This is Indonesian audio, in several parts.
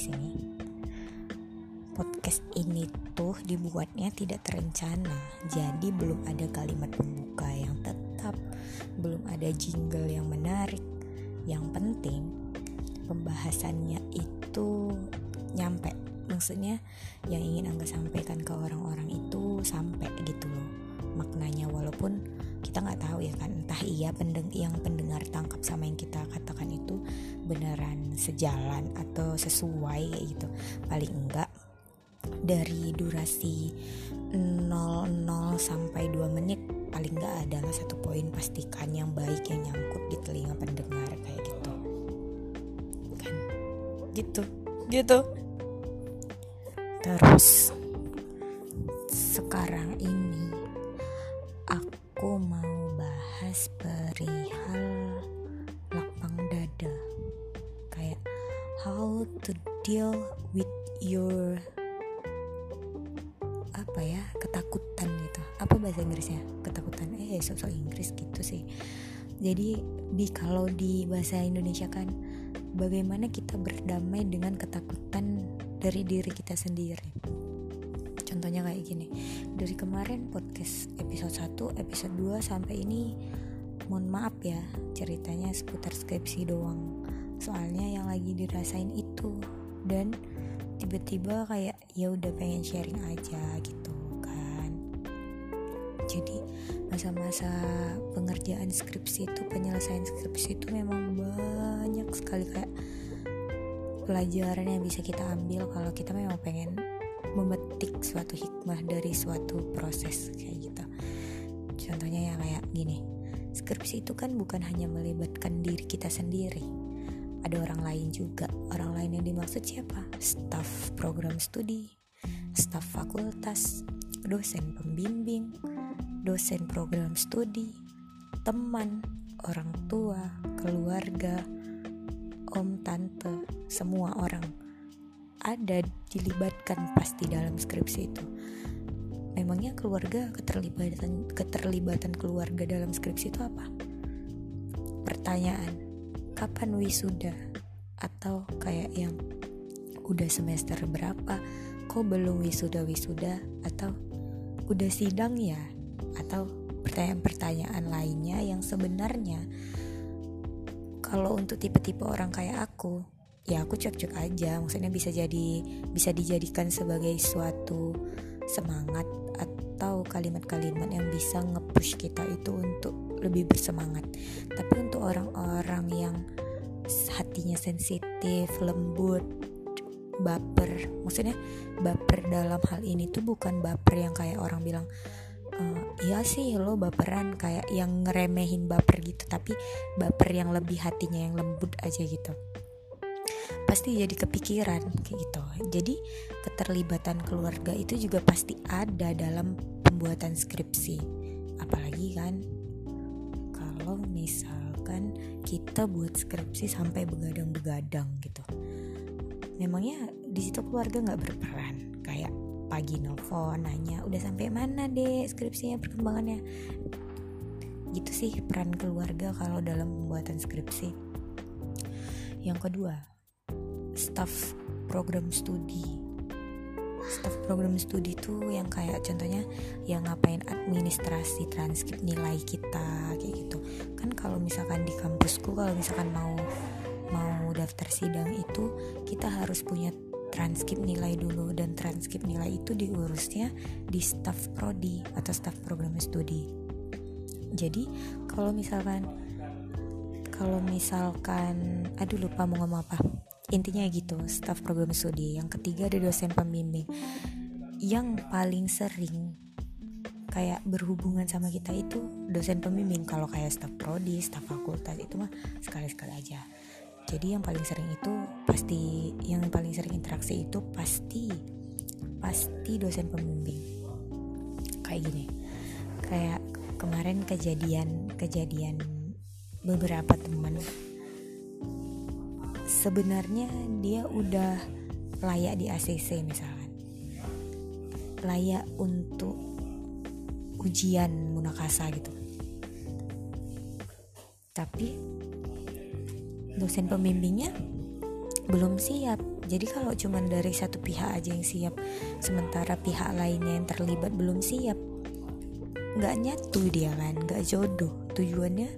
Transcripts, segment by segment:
sini. Podcast ini tuh dibuatnya tidak terencana jadi belum ada kalimat pembuka yang tetap belum ada jingle yang menarik. Yang penting pembahasannya itu nyampe. Maksudnya yang ingin angga sampaikan ke orang-orang itu sampai gitu loh maknanya walaupun kita nggak tahu ya kan entah iya pendeng yang pendengar tangkap sama yang kita katakan itu beneran sejalan atau sesuai kayak gitu. Paling enggak dari durasi 00 sampai 2 menit paling enggak adalah satu poin pastikan yang baik yang nyangkut di telinga pendengar kayak gitu. Kan? Gitu. Gitu. Terus deal with your apa ya ketakutan gitu. Apa bahasa Inggrisnya? Ketakutan. Eh sosok Inggris gitu sih. Jadi di kalau di bahasa Indonesia kan bagaimana kita berdamai dengan ketakutan dari diri kita sendiri? Contohnya kayak gini. Dari kemarin podcast episode 1 episode 2 sampai ini mohon maaf ya ceritanya seputar skripsi doang. Soalnya yang lagi dirasain itu dan tiba-tiba kayak ya udah pengen sharing aja gitu kan. Jadi masa-masa pengerjaan skripsi itu penyelesaian skripsi itu memang banyak sekali kayak pelajaran yang bisa kita ambil kalau kita memang pengen memetik suatu hikmah dari suatu proses kayak gitu. Contohnya ya kayak gini skripsi itu kan bukan hanya melibatkan diri kita sendiri ada orang lain juga. Orang lain yang dimaksud siapa? Staf program studi. Staf fakultas. Dosen pembimbing. Dosen program studi. Teman. Orang tua. Keluarga. Om tante. Semua orang. Ada dilibatkan pasti dalam skripsi itu. Memangnya keluarga keterlibatan keterlibatan keluarga dalam skripsi itu apa? Pertanyaan kapan wisuda? Atau kayak yang udah semester berapa? Kok belum wisuda wisuda atau udah sidang ya? Atau pertanyaan-pertanyaan lainnya yang sebenarnya kalau untuk tipe-tipe orang kayak aku ya aku cek-cek aja. Maksudnya bisa jadi bisa dijadikan sebagai suatu semangat atau kalimat-kalimat yang bisa nge-push kita itu untuk lebih bersemangat. Tapi untuk orang-orang yang hatinya sensitif lembut baper maksudnya baper dalam hal ini tuh bukan baper yang kayak orang bilang e, iya sih lo baperan kayak yang ngeremehin baper gitu tapi baper yang lebih hatinya yang lembut aja gitu. Pasti jadi kepikiran kayak gitu. Jadi keterlibatan keluarga itu juga pasti ada dalam pembuatan skripsi. Apalagi kan kalau misalkan kita buat skripsi sampai begadang-begadang gitu. Memangnya di situ keluarga nggak berperan? Kayak pagi nelfon nanya udah sampai mana deh skripsinya perkembangannya? Gitu sih peran keluarga kalau dalam pembuatan skripsi. Yang kedua staff program studi staff program studi itu yang kayak contohnya yang ngapain administrasi transkrip nilai kita kayak gitu. Kan kalau misalkan di kampusku kalau misalkan mau mau daftar sidang itu kita harus punya transkrip nilai dulu. Dan transkrip nilai itu diurusnya di staff prodi atau staff program studi. Jadi kalau misalkan kalau misalkan aduh lupa mau ngomong apa intinya gitu staff program studi. Yang ketiga ada dosen pembimbing. Yang paling sering kayak berhubungan sama kita itu dosen pembimbing. Kalau kayak staff prodi staff fakultas itu mah sekali-sekali aja. Jadi yang paling sering itu pasti yang paling sering interaksi itu pasti pasti dosen pembimbing. Kayak gini kayak kemarin kejadian kejadian beberapa teman sebenarnya dia udah layak di ACC misalkan. Layak untuk ujian munakasa gitu. Tapi dosen pembimbingnya belum siap. Jadi kalau cuma dari satu pihak aja yang siap sementara pihak lainnya yang terlibat belum siap nggak nyatu dia kan nggak jodoh. Tujuannya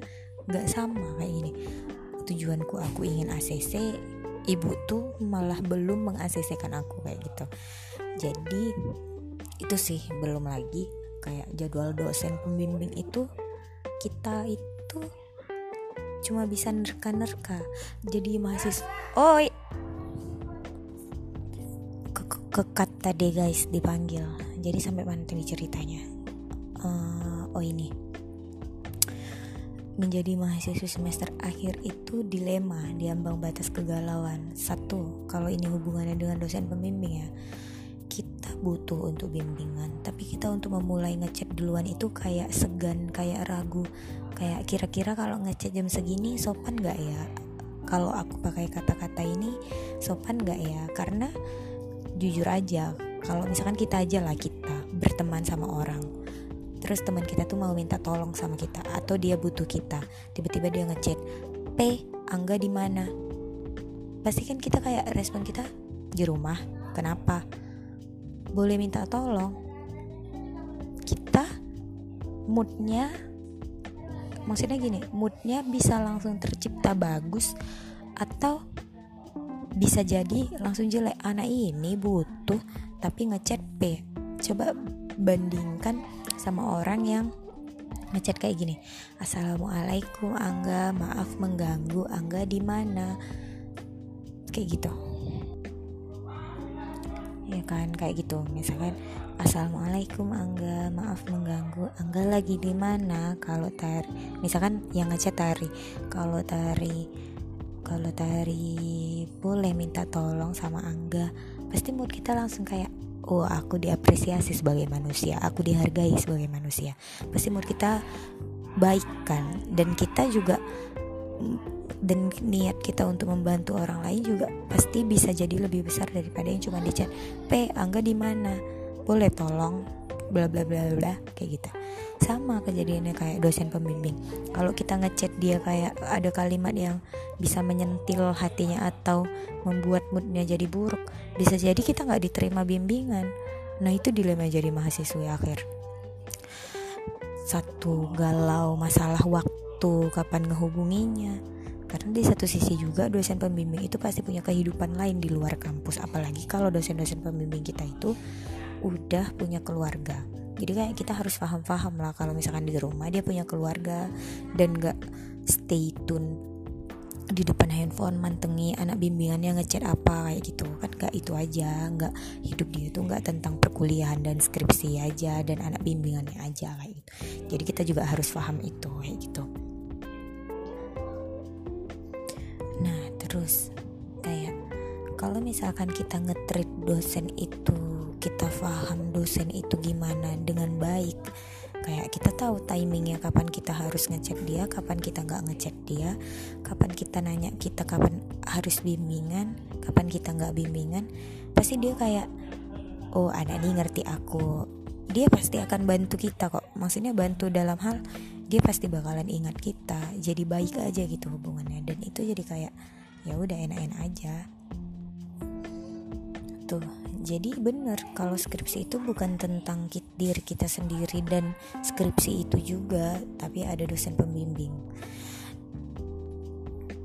nggak sama kayak gini tujuanku aku ingin ACC ibu tuh malah belum meng kan aku kayak gitu. Jadi itu sih belum lagi kayak jadwal dosen pembimbing itu kita itu cuma bisa nerka-nerka. Jadi mahasiswa ke kekat tadi guys dipanggil. Jadi sampai mana tadi ceritanya. Uh, oh ini menjadi mahasiswa semester akhir itu dilema di ambang batas kegalauan. Satu, kalau ini hubungannya dengan dosen pembimbing ya, kita butuh untuk bimbingan, tapi kita untuk memulai ngechat duluan itu kayak segan, kayak ragu, kayak kira-kira kalau ngechat jam segini sopan gak ya? Kalau aku pakai kata-kata ini sopan gak ya? Karena jujur aja, kalau misalkan kita aja lah kita berteman sama orang terus teman kita tuh mau minta tolong sama kita atau dia butuh kita. Tiba-tiba dia ngechat P Angga di mana? Pasti kan kita kayak respon kita di rumah kenapa? Boleh minta tolong? Kita moodnya maksudnya gini moodnya bisa langsung tercipta bagus atau bisa jadi langsung jelek. Anak ini butuh tapi ngechat P. Coba bandingkan sama orang yang ngechat kayak gini assalamualaikum angga maaf mengganggu angga di mana? Kayak gitu. Ya kan kayak gitu. Misalkan assalamualaikum angga maaf mengganggu angga lagi di mana? Kalau tari misalkan yang ngechat tari kalau tari kalau tari boleh minta tolong sama angga pasti mood kita langsung kayak oh aku diapresiasi sebagai manusia. Aku dihargai sebagai manusia. Pasti mood kita baik kan? Dan kita juga dan niat kita untuk membantu orang lain juga pasti bisa jadi lebih besar daripada yang cuma di chat. P Angga di mana? Boleh tolong bla bla bla bla kayak gitu. Sama kejadiannya kayak dosen pembimbing. Kalau kita ngechat dia kayak ada kalimat yang bisa menyentil hatinya atau membuat moodnya jadi buruk bisa jadi kita nggak diterima bimbingan. Nah itu dilema jadi mahasiswa akhir. Satu galau masalah waktu kapan ngehubunginya. Karena di satu sisi juga dosen pembimbing itu pasti punya kehidupan lain di luar kampus. Apalagi kalau dosen-dosen pembimbing kita itu udah punya keluarga. Jadi kayak kita harus paham-paham lah kalau misalkan di rumah dia punya keluarga dan gak stay tune di depan handphone mantengi anak bimbingannya ngechat apa kayak gitu. Kan gak itu aja nggak hidup dia tuh nggak tentang perkuliahan dan skripsi aja dan anak bimbingannya aja kayak gitu. Jadi kita juga harus paham itu kayak gitu. Nah terus kayak kalau misalkan kita ngetrit dosen itu kita paham dosen itu gimana dengan baik. Kayak kita tahu timingnya kapan kita harus ngechat dia kapan kita nggak ngechat dia kapan kita nanya kita kapan harus bimbingan kapan kita nggak bimbingan. Pasti dia kayak oh anak ini ngerti aku. Dia pasti akan bantu kita kok. Maksudnya bantu dalam hal dia pasti bakalan ingat kita. Jadi baik aja gitu hubungannya. Dan itu jadi kayak ya udah enak-enak aja. Tuh jadi benar kalau skripsi itu bukan tentang diri kita sendiri dan skripsi itu juga tapi ada dosen pembimbing.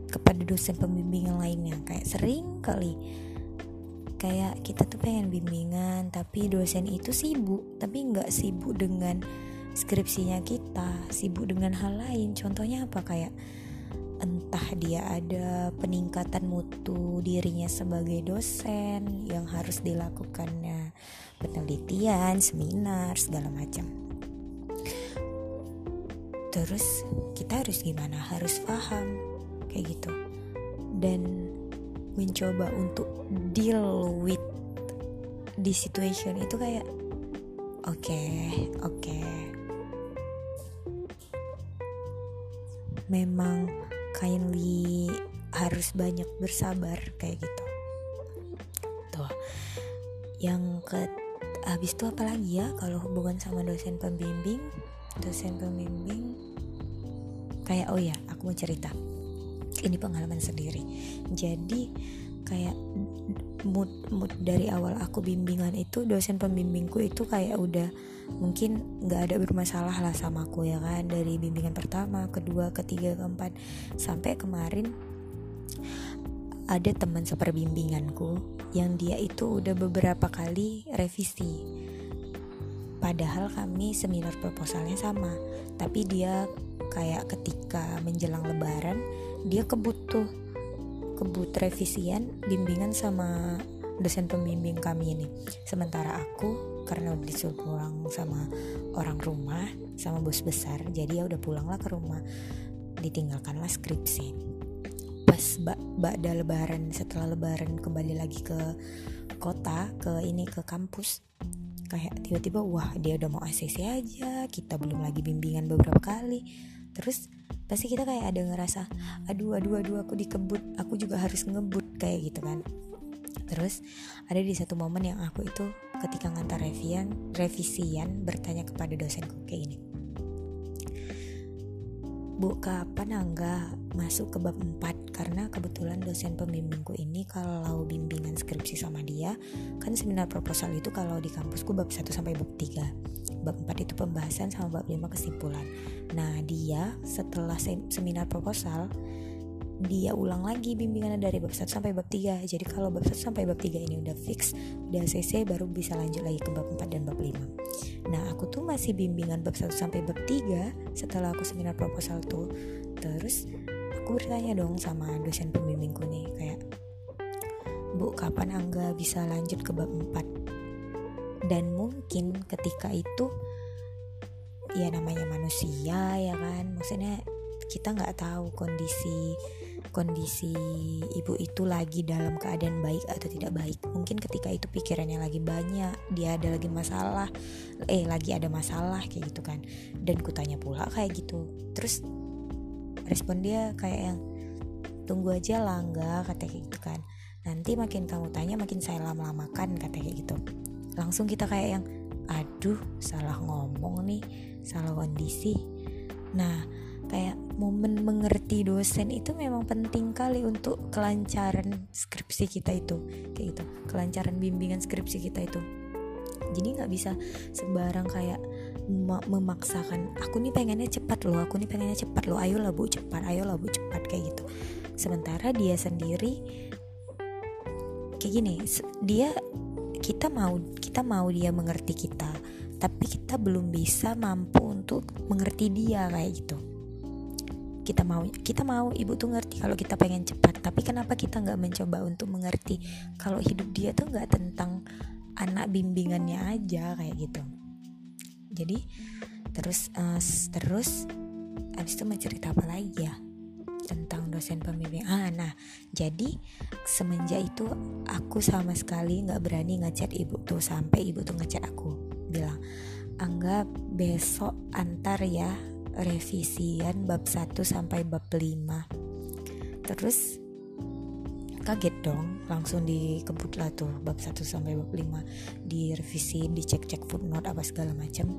Kepada dosen pembimbing yang lainnya kayak sering kali kayak kita tuh pengen bimbingan tapi dosen itu sibuk tapi nggak sibuk dengan skripsinya kita sibuk dengan hal lain. Contohnya apa? Kayak entah dia ada peningkatan mutu dirinya sebagai dosen yang harus dilakukannya penelitian, seminar, segala macam. Terus kita harus gimana? Harus paham kayak gitu. Dan mencoba untuk deal with di situation itu kayak oke, okay, oke. Okay. Memang kindly harus banyak bersabar kayak gitu. Tuh. Yang ke habis itu apa lagi ya? Kalau hubungan sama dosen pembimbing dosen pembimbing kayak oh ya aku mau cerita. Ini pengalaman sendiri. Jadi kayak mood mood dari awal aku bimbingan itu dosen pembimbingku itu kayak udah mungkin nggak ada bermasalah lah sama aku ya kan? Dari bimbingan pertama kedua ketiga keempat sampai kemarin ada teman seperbimbinganku yang dia itu udah beberapa kali revisi. Padahal kami seminar proposalnya sama tapi dia kayak ketika menjelang lebaran dia kebut tuh kebut revisian bimbingan sama dosen pembimbing kami ini. Sementara aku karena udah disuruh pulang sama orang rumah sama bos besar jadi ya udah pulanglah ke rumah. Ditinggalkanlah skripsi. Pas bak bakda lebaran setelah lebaran kembali lagi ke kota ke ini ke kampus kayak tiba-tiba wah dia udah mau ACC aja kita belum lagi bimbingan beberapa kali terus pasti kita kayak ada ngerasa aduh aduh aduh aku dikebut aku juga harus ngebut kayak gitu kan terus ada di satu momen yang aku itu ketika ngantar revian revisian bertanya kepada dosenku kayak ini Bu, kapan Angga masuk ke bab 4? Karena kebetulan dosen pembimbingku ini kalau bimbingan skripsi sama dia, kan seminar proposal itu kalau di kampusku bab 1 sampai bab 3. Bab 4 itu pembahasan sama bab 5 kesimpulan. Nah, dia setelah seminar proposal dia ulang lagi bimbingannya dari bab 1 sampai bab 3 jadi kalau bab 1 sampai bab 3 ini udah fix udah CC baru bisa lanjut lagi ke bab 4 dan bab 5 nah aku tuh masih bimbingan bab 1 sampai bab 3 setelah aku seminar proposal tuh. Terus aku bertanya dong sama dosen pembimbingku nih kayak Bu kapan Angga bisa lanjut ke bab 4 dan mungkin ketika itu ya namanya manusia ya kan? Maksudnya kita nggak tahu kondisi kondisi ibu itu lagi dalam keadaan baik atau tidak baik. Mungkin ketika itu pikirannya lagi banyak dia ada lagi masalah eh lagi ada masalah kayak gitu kan. Dan kutanya pula kayak gitu. Terus respon dia kayak yang tunggu aja lah enggak kata kayak gitu kan. Nanti makin kamu tanya makin saya lama-lamakan kata kayak gitu langsung kita kayak yang aduh salah ngomong nih salah kondisi. Nah kayak momen mengerti dosen itu memang penting kali untuk kelancaran skripsi kita itu kayak gitu. Kelancaran bimbingan skripsi kita itu. Jadi nggak bisa sembarang kayak memaksakan aku nih pengennya cepat loh aku nih pengennya cepat loh ayolah bu cepat ayolah bu cepat kayak gitu. Sementara dia sendiri kayak gini dia kita mau kita mau dia mengerti kita tapi kita belum bisa mampu untuk mengerti dia kayak gitu. Kita mau kita mau ibu tuh ngerti kalau kita pengen cepat tapi kenapa kita nggak mencoba untuk mengerti kalau hidup dia tuh nggak tentang anak bimbingannya aja kayak gitu. Jadi terus uh, terus abis itu mau cerita apa lagi ya dosen pembimbing. Ah nah jadi semenjak itu aku sama sekali nggak berani ngechat ibu tuh sampai ibu tuh ngechat aku bilang anggap besok antar ya revisian bab 1 sampai bab 5 terus kaget dong langsung dikebut lah tuh bab 1 sampai bab 5 direvisi dicek-cek footnote apa segala macam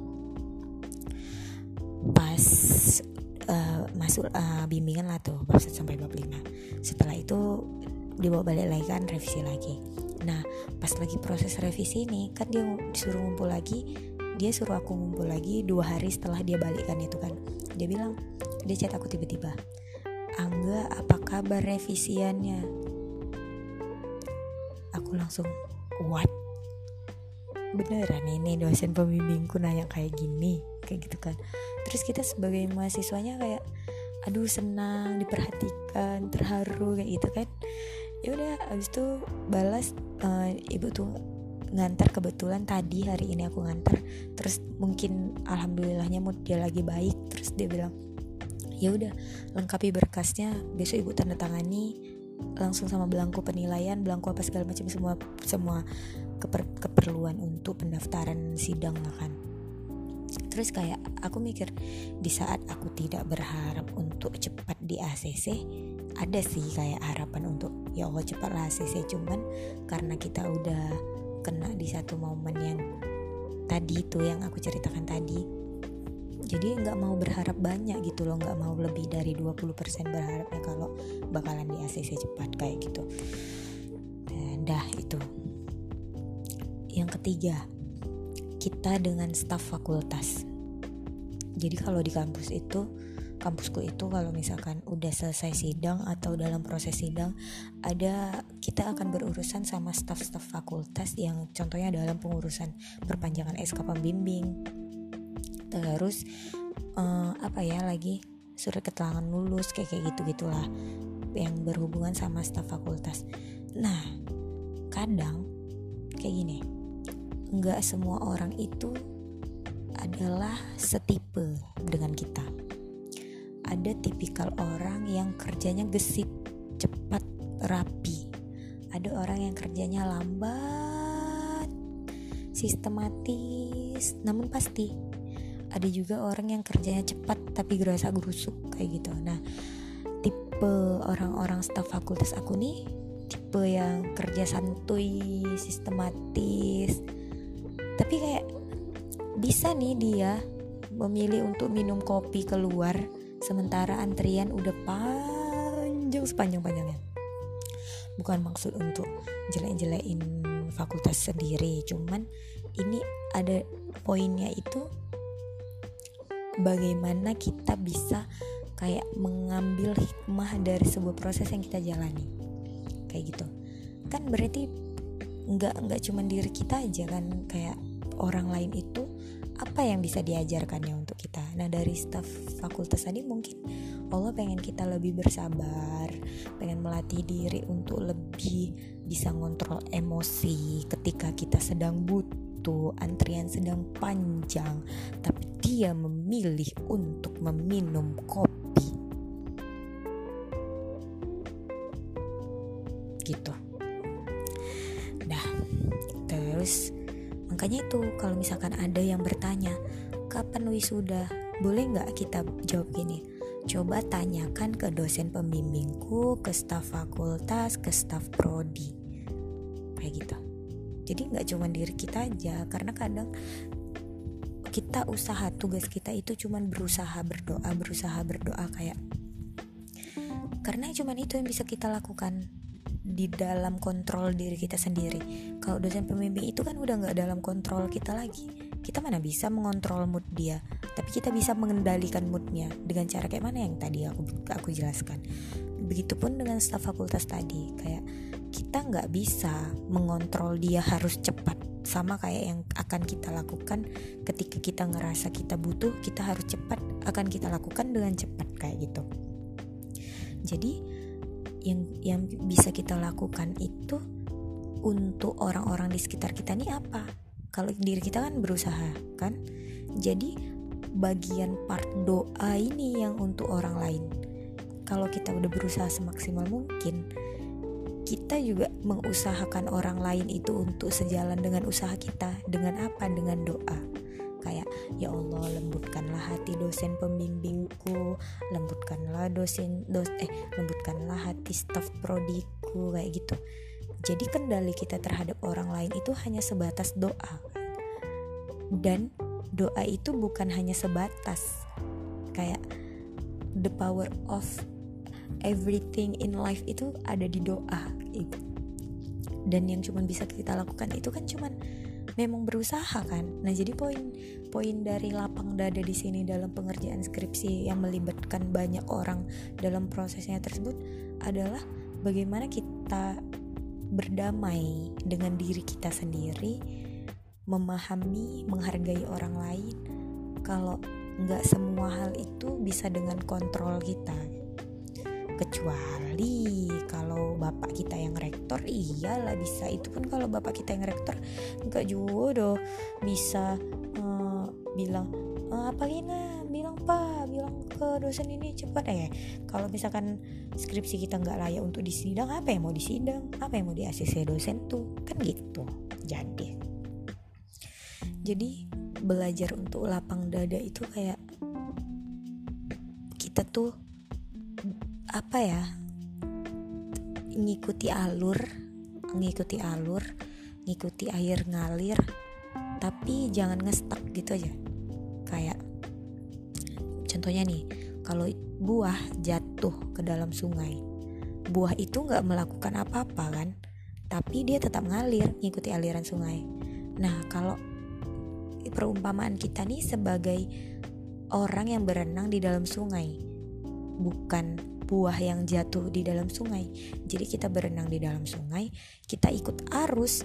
pas uh, masuk uh, bimbingan lah tuh bab 1 sampai bab 5 setelah itu dibawa balik lagi kan revisi lagi. Nah pas lagi proses revisi ini kan dia disuruh ngumpul lagi dia suruh aku ngumpul lagi dua hari setelah dia balikan itu kan. Dia bilang dia chat aku tiba-tiba Angga apa kabar revisiannya? Aku langsung what beneran ini dosen pembimbingku nanya kayak gini kayak gitu kan. Terus kita sebagai mahasiswanya kayak aduh senang diperhatikan terharu kayak gitu kan. Ya udah abis itu balas uh, ibu tuh ngantar kebetulan tadi hari ini aku ngantar. Terus mungkin alhamdulillahnya mood dia lagi baik terus dia bilang ya udah lengkapi berkasnya besok ibu tanda tangani langsung sama belangko penilaian belangko apa segala macam semua semua keper, keperluan untuk pendaftaran sidang lah kan terus kayak aku mikir di saat aku tidak berharap untuk cepat di ACC ada sih kayak harapan untuk ya Allah cepatlah ACC cuman karena kita udah kena di satu momen yang tadi itu yang aku ceritakan tadi jadi nggak mau berharap banyak gitu loh nggak mau lebih dari 20% berharapnya kalau bakalan di ACC cepat kayak gitu ketiga kita dengan staf fakultas. Jadi kalau di kampus itu kampusku itu kalau misalkan udah selesai sidang atau dalam proses sidang ada kita akan berurusan sama staf-staf fakultas yang contohnya dalam pengurusan perpanjangan SK pembimbing terus uh, apa ya lagi surat keterangan lulus kayak kayak gitu gitulah yang berhubungan sama staf fakultas. Nah kadang kayak gini nggak semua orang itu adalah setipe dengan kita ada tipikal orang yang kerjanya gesit, cepat, rapi. Ada orang yang kerjanya lambat, sistematis, namun pasti. Ada juga orang yang kerjanya cepat tapi gerasa gerusuk kayak gitu. Nah, tipe orang-orang staf fakultas aku nih tipe yang kerja santuy, sistematis. Tapi kayak bisa nih dia memilih untuk minum kopi keluar sementara antrian udah panjang sepanjang-panjangnya. Bukan maksud untuk jelek-jelekin fakultas sendiri cuman ini ada poinnya itu bagaimana kita bisa kayak mengambil hikmah dari sebuah proses yang kita jalani. Kayak gitu. Kan berarti nggak nggak cuman diri kita aja kan kayak orang lain itu apa yang bisa diajarkannya untuk kita? Nah dari staf fakultas tadi mungkin Allah pengen kita lebih bersabar pengen melatih diri untuk lebih bisa ngontrol emosi ketika kita sedang butuh antrian sedang panjang tapi dia memilih untuk meminum kopi. Gitu. Nah terus makanya itu kalau misalkan ada yang bertanya kapan wisuda? Boleh nggak kita jawab gini? Coba tanyakan ke dosen pembimbingku ke staf fakultas ke staf prodi. Kayak gitu. Jadi nggak cuma diri kita aja karena kadang kita usaha tugas kita itu cuma berusaha berdoa berusaha berdoa kayak karena cuma itu yang bisa kita lakukan di dalam kontrol diri kita sendiri. Kalau dosen pembimbing itu kan udah nggak dalam kontrol kita lagi. Kita mana bisa mengontrol mood dia tapi kita bisa mengendalikan moodnya dengan cara kayak mana yang tadi aku aku jelaskan. Begitupun dengan staf fakultas tadi kayak kita nggak bisa mengontrol dia harus cepat sama kayak yang akan kita lakukan ketika kita ngerasa kita butuh kita harus cepat akan kita lakukan dengan cepat kayak gitu. Jadi yang yang bisa kita lakukan itu untuk orang-orang di sekitar kita ini apa? Kalau diri kita kan berusaha kan? Jadi bagian part doa ini yang untuk orang lain. Kalau kita udah berusaha semaksimal mungkin kita juga mengusahakan orang lain itu untuk sejalan dengan usaha kita. Dengan apa? Dengan doa kayak ya Allah lembutkanlah hati dosen pembimbingku lembutkanlah dosen dos eh lembutkanlah hati staf prodiku kayak gitu jadi kendali kita terhadap orang lain itu hanya sebatas doa dan doa itu bukan hanya sebatas kayak the power of everything in life itu ada di doa gitu. dan yang cuma bisa kita lakukan itu kan cuman memang berusaha kan. Nah jadi poin poin dari lapang dada di sini dalam pengerjaan skripsi yang melibatkan banyak orang dalam prosesnya tersebut adalah bagaimana kita berdamai dengan diri kita sendiri memahami menghargai orang lain. Kalau nggak semua hal itu bisa dengan kontrol kita kecuali kalau bapak kita yang rektor iyalah bisa. Itu pun kalau bapak kita yang rektor nggak juga bisa uh, bilang uh, apa gini bilang pak bilang ke dosen ini cepat. Eh kalau misalkan skripsi kita nggak layak untuk disidang apa yang mau disidang? Apa yang mau di ACC dosen tuh? Kan gitu jadi. Jadi belajar untuk lapang dada itu kayak kita tuh apa ya ngikuti alur ngikuti alur ngikuti air ngalir tapi jangan ngestak gitu aja. Kayak contohnya nih kalau buah jatuh ke dalam sungai buah itu nggak melakukan apa-apa kan tapi dia tetap ngalir ngikuti aliran sungai. Nah kalau perumpamaan kita nih sebagai orang yang berenang di dalam sungai bukan buah yang jatuh di dalam sungai. Jadi kita berenang di dalam sungai kita ikut arus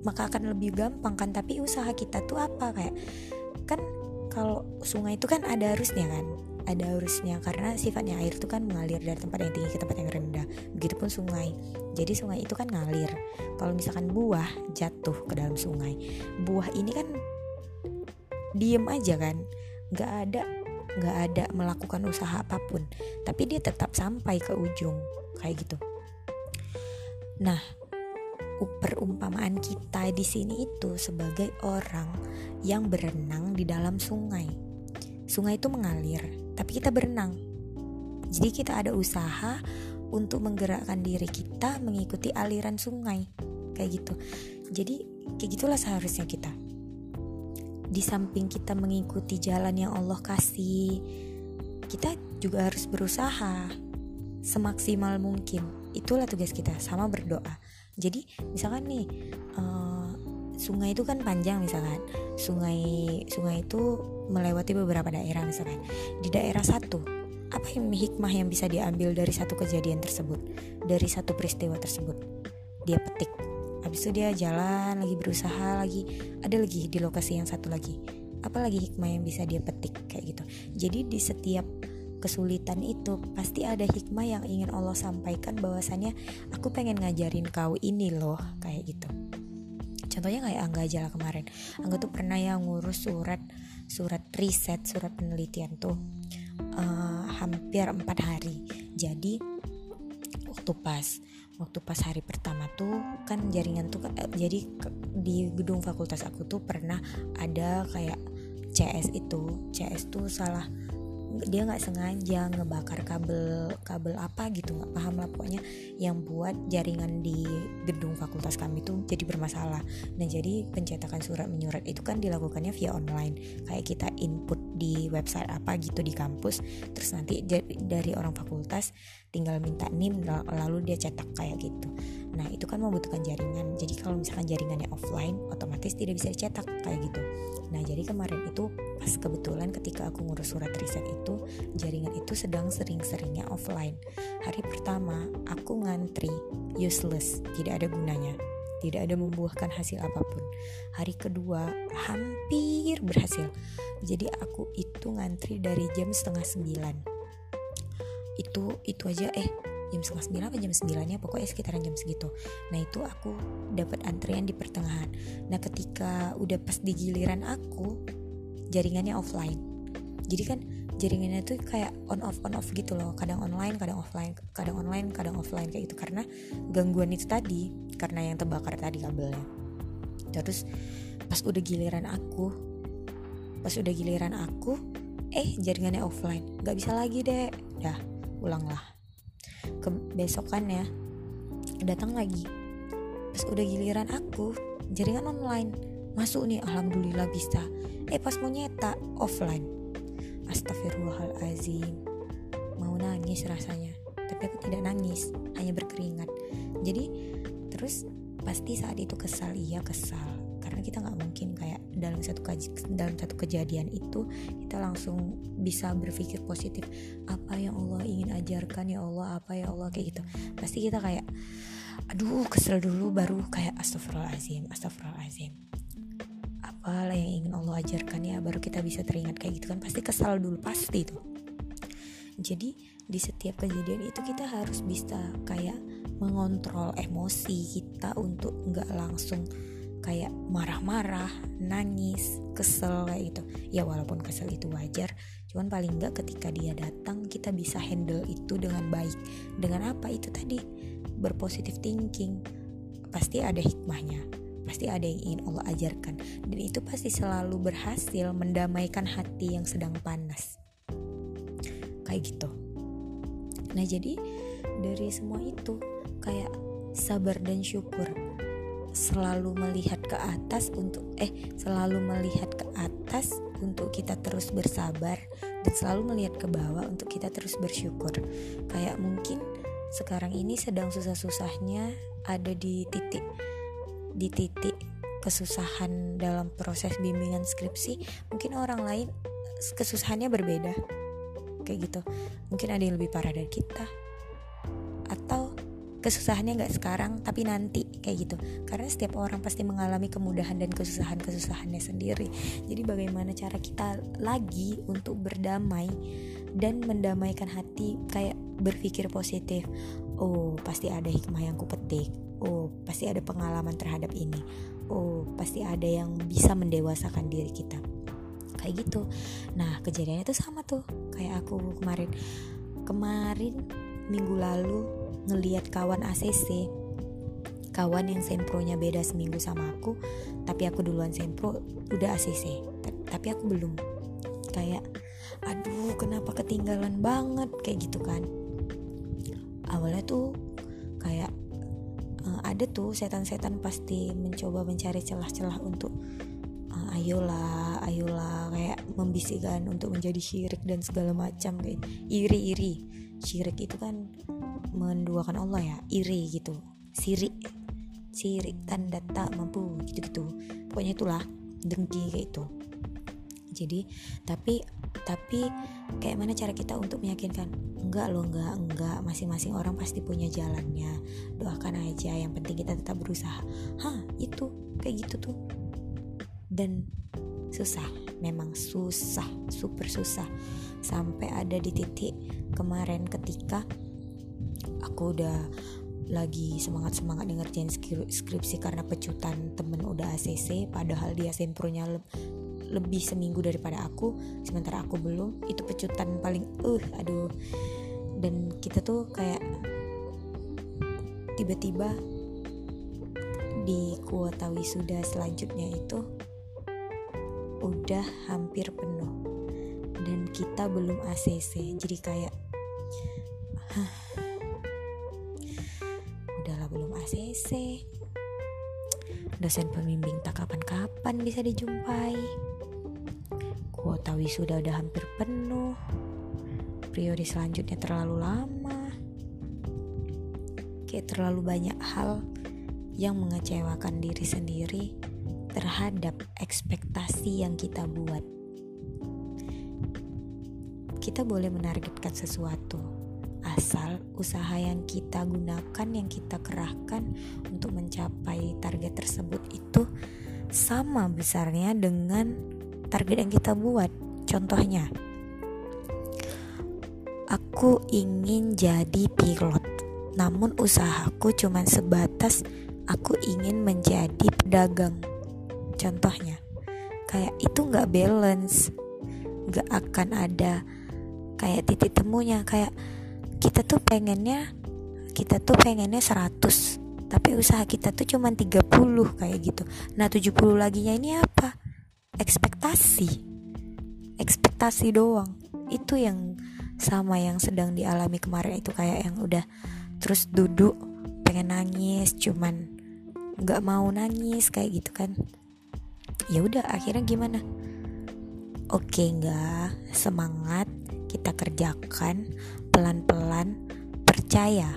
maka akan lebih gampang kan? Tapi usaha kita tuh apa? Kayak kan kalau sungai itu kan ada arusnya kan? Ada arusnya karena sifatnya air itu kan mengalir dari tempat yang tinggi ke tempat yang rendah. Begitupun sungai. Jadi sungai itu kan ngalir. Kalau misalkan buah jatuh ke dalam sungai buah ini kan diem aja kan? Nggak ada nggak ada melakukan usaha apa pun tapi dia tetap sampai ke ujung kayak gitu nah perumpamaan kita di sini itu sebagai orang yang berenang di dalam sungai. Sungai itu mengalir, tapi kita berenang. Jadi kita ada usaha untuk menggerakkan diri kita mengikuti aliran sungai. Kayak gitu. Jadi kayak gitulah seharusnya kita. Di samping kita mengikuti jalan yang Allah kasih, kita juga harus berusaha semaksimal mungkin. Itulah tugas kita, sama berdoa. Jadi misalkan nih uh, sungai itu kan panjang misalkan. Sungai sungai itu melewati beberapa daerah misalkan. Di daerah satu apa yang hikmah yang bisa diambil dari satu kejadian tersebut? Dari satu peristiwa tersebut? Dia petik habis itu dia jalan lagi berusaha lagi ada lagi di lokasi yang satu lagi. Apalagi hikmah yang bisa dia petik kayak gitu. Jadi di setiap kesulitan itu pasti ada hikmah yang ingin Allah sampaikan bahwasannya aku pengen ngajarin kau ini loh kayak gitu. Contohnya kayak Angga aja lah kemarin. Angga tuh pernah yang ngurus surat surat riset surat penelitian tuh uh, hampir empat hari. Jadi waktu pas waktu pas hari pertama tuh kan jaringan tuh uh, jadi di gedung fakultas aku tuh pernah ada kayak CS itu. CS tuh salah dia nggak sengaja ngebakar kabel kabel apa gitu nggak paham lah. Pokoknya yang buat jaringan di gedung fakultas kami itu jadi bermasalah. Nah jadi pencetakan surat menyurat itu kan dilakukannya via online. Kayak kita input di website apa gitu di kampus terus nanti dari orang fakultas tinggal minta NIM lalu dia cetak kayak gitu. Nah itu kan membutuhkan jaringan. Jadi kalau misalkan jaringannya offline otomatis tidak bisa dicetak kayak gitu. Nah jadi kemarin itu pas kebetulan ketika aku ngurus surat riset itu jaringan itu sedang sering-seringnya offline. Hari pertama aku ngantri useless tidak ada gunanya. Tidak ada membuahkan hasil apa pun. Hari kedua hampir berhasil. Jadi aku itu ngantri dari jam setengah sembilan itu itu aja. Eh jam setengah sembilan apa jam sembilan ya pokoknya sekitaran jam segitu. Nah itu aku dapat antrian di pertengahan. Nah ketika udah pas di giliran aku jaringannya offline. Jadi kan jaringannya tuh kayak on off on off gitu loh. Kadang online kadang offline kadang online kadang offline kayak gitu. Karena gangguan itu tadi karena yang terbakar tadi kabelnya. Terus pas udah giliran aku pas udah giliran aku eh jaringannya offline. Nggak bisa lagi deh dah ulanglah. Ke besokannya datang lagi. Pas udah giliran aku jaringan online. Masuk nih alhamdulillah bisa. Eh pas mau nyetak offline. Astagfirullahalazim. Mau nangis rasanya tapi aku tidak nangis hanya berkeringat. Jadi terus pasti saat itu kesal. Iya kesal karena kita nggak mungkin kayak dalam satu dalam satu kejadian itu kita langsung bisa berpikir positif apa yang Allah ingin ajarkan ya Allah apa ya Allah kayak gitu. Pasti kita kayak aduh kesel dulu baru kayak astagfirullahalazim astagfirullahalazim apalah yang ingin Allah ajarkan ya baru kita bisa teringat kayak gitu kan. Pasti kesal dulu pasti tuh jadi di setiap kejadian itu kita harus bisa kayak mengontrol emosi kita untuk nggak langsung kayak marah-marah, nangis, kesel kayak gitu. Ya walaupun kesel itu wajar, cuman paling nggak ketika dia datang kita bisa handle itu dengan baik. Dengan apa itu tadi? Berpositif thinking. Pasti ada hikmahnya pasti ada yang ingin Allah ajarkan dan itu pasti selalu berhasil mendamaikan hati yang sedang panas kayak gitu nah jadi dari semua itu kayak sabar dan syukur selalu melihat ke atas untuk eh selalu melihat ke atas untuk kita terus bersabar dan selalu melihat ke bawah untuk kita terus bersyukur. Kayak mungkin sekarang ini sedang susah-susahnya ada di titik di titik kesusahan dalam proses bimbingan skripsi. Mungkin orang lain kesusahannya berbeda. Kayak gitu. Mungkin ada yang lebih parah dari kita. Atau kesusahannya nggak sekarang tapi nanti kayak gitu. Karena setiap orang pasti mengalami kemudahan dan kesusahan kesusahannya sendiri. Jadi bagaimana cara kita lagi untuk berdamai dan mendamaikan hati kayak berpikir positif. Oh pasti ada hikmah yang kupetik. Oh pasti ada pengalaman terhadap ini. Oh pasti ada yang bisa mendewasakan diri kita. Kayak gitu. Nah kejadiannya itu sama tuh. Kayak aku kemarin. Kemarin minggu lalu ngeliat kawan ACC kawan yang sempronya beda seminggu sama aku tapi aku duluan sempro udah ACC tapi aku belum. Kayak aduh kenapa ketinggalan banget? Kayak gitu kan. Awalnya tuh kayak uh, ada tuh setan-setan pasti mencoba mencari celah-celah untuk uh, ayolah ayolah kayak membisikkan untuk menjadi syirik dan segala macam kayak iri-iri. Syirik itu kan menduakan Allah ya. Iri gitu. Sirik sirik tanda tak mampu gitu-gitu. Pokoknya itulah dengki kayak itu. Jadi tapi tapi kayak mana cara kita untuk meyakinkan? Enggak loh enggak enggak. Masing-masing orang pasti punya jalannya. Doakan aja yang penting kita tetap berusaha. Hah itu kayak gitu tuh. Dan susah memang susah super susah. Sampai ada di titik kemarin ketika aku udah lagi semangat semangat ngerjain skripsi karena pecutan temen udah ACC padahal dia sempronya le lebih seminggu daripada aku sementara aku belum. Itu pecutan paling uh aduh. Dan kita tuh kayak tiba-tiba di kuota wisuda selanjutnya itu udah hampir penuh. Dan kita belum ACC jadi kayak huh, ACC dosen pembimbing tak kapan-kapan bisa dijumpai. Kuota wisuda udah hampir penuh. Priori selanjutnya terlalu lama. Kayak terlalu banyak hal yang mengecewakan diri sendiri terhadap ekspektasi yang kita buat. Kita boleh menargetkan sesuatu asal usaha yang kita gunakan yang kita kerahkan untuk mencapai target tersebut itu sama besarnya dengan target yang kita buat. Contohnya, aku ingin jadi pilot, namun usahaku cuma sebatas aku ingin menjadi pedagang. Contohnya, kayak itu nggak balance, nggak akan ada kayak titik temunya. Kayak kita tuh pengennya, kita tuh pengennya 100 tapi usaha kita tuh cuma 30 kayak gitu. Nah 70 laginya ini apa? ekspektasi. Ekspektasi doang. Itu yang sama yang sedang dialami kemarin itu kayak yang udah terus duduk pengen nangis cuman nggak mau nangis kayak gitu kan. Ya udah akhirnya gimana? Oke nggak. Semangat. Kita kerjakan pelan-pelan percaya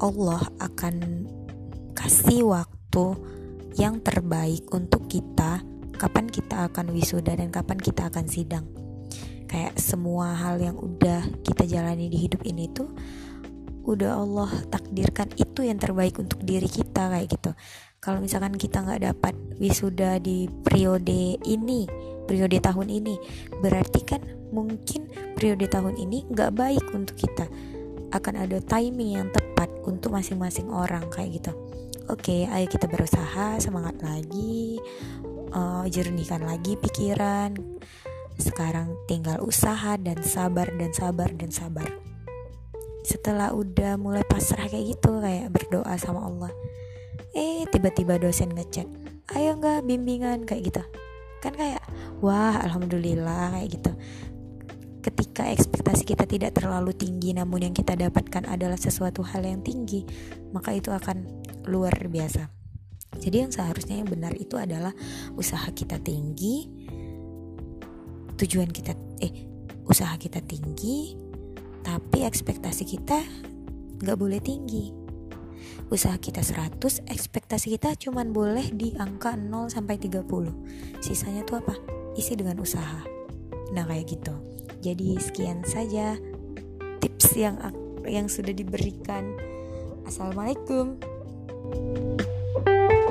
Allah akan kasih waktu yang terbaik untuk kita kapan kita akan wisuda dan kapan kita akan sidang. Kayak semua hal yang udah kita jalani di hidup ini tuh udah Allah takdirkan itu yang terbaik untuk diri kita kayak gitu. Kalau misalkan kita nggak dapat wisuda di periode ini periode tahun ini berarti kan mungkin periode tahun ini nggak baik untuk kita akan ada timing yang tepat untuk masing-masing orang kayak gitu oke ayo kita berusaha semangat lagi uh, jernihkan lagi pikiran. Sekarang tinggal usaha dan sabar dan sabar dan sabar. Setelah udah mulai pasrah kayak gitu, kayak berdoa sama Allah. Eh, tiba-tiba dosen ngechat, ayo nggak bimbingan kayak gitu. Kan kayak, wah alhamdulillah kayak gitu. Ketika ekspektasi kita tidak terlalu tinggi, namun yang kita dapatkan adalah sesuatu hal yang tinggi, maka itu akan luar biasa. Jadi yang seharusnya yang benar itu adalah usaha kita tinggi, tujuan kita eh usaha kita tinggi, tapi ekspektasi kita nggak boleh tinggi. Usaha kita 100 ekspektasi kita cuman boleh di angka 0 sampai 30 sisanya tuh apa? Isi dengan usaha. Nah kayak gitu. Jadi sekian saja tips yang yang sudah diberikan. Assalamualaikum. thank you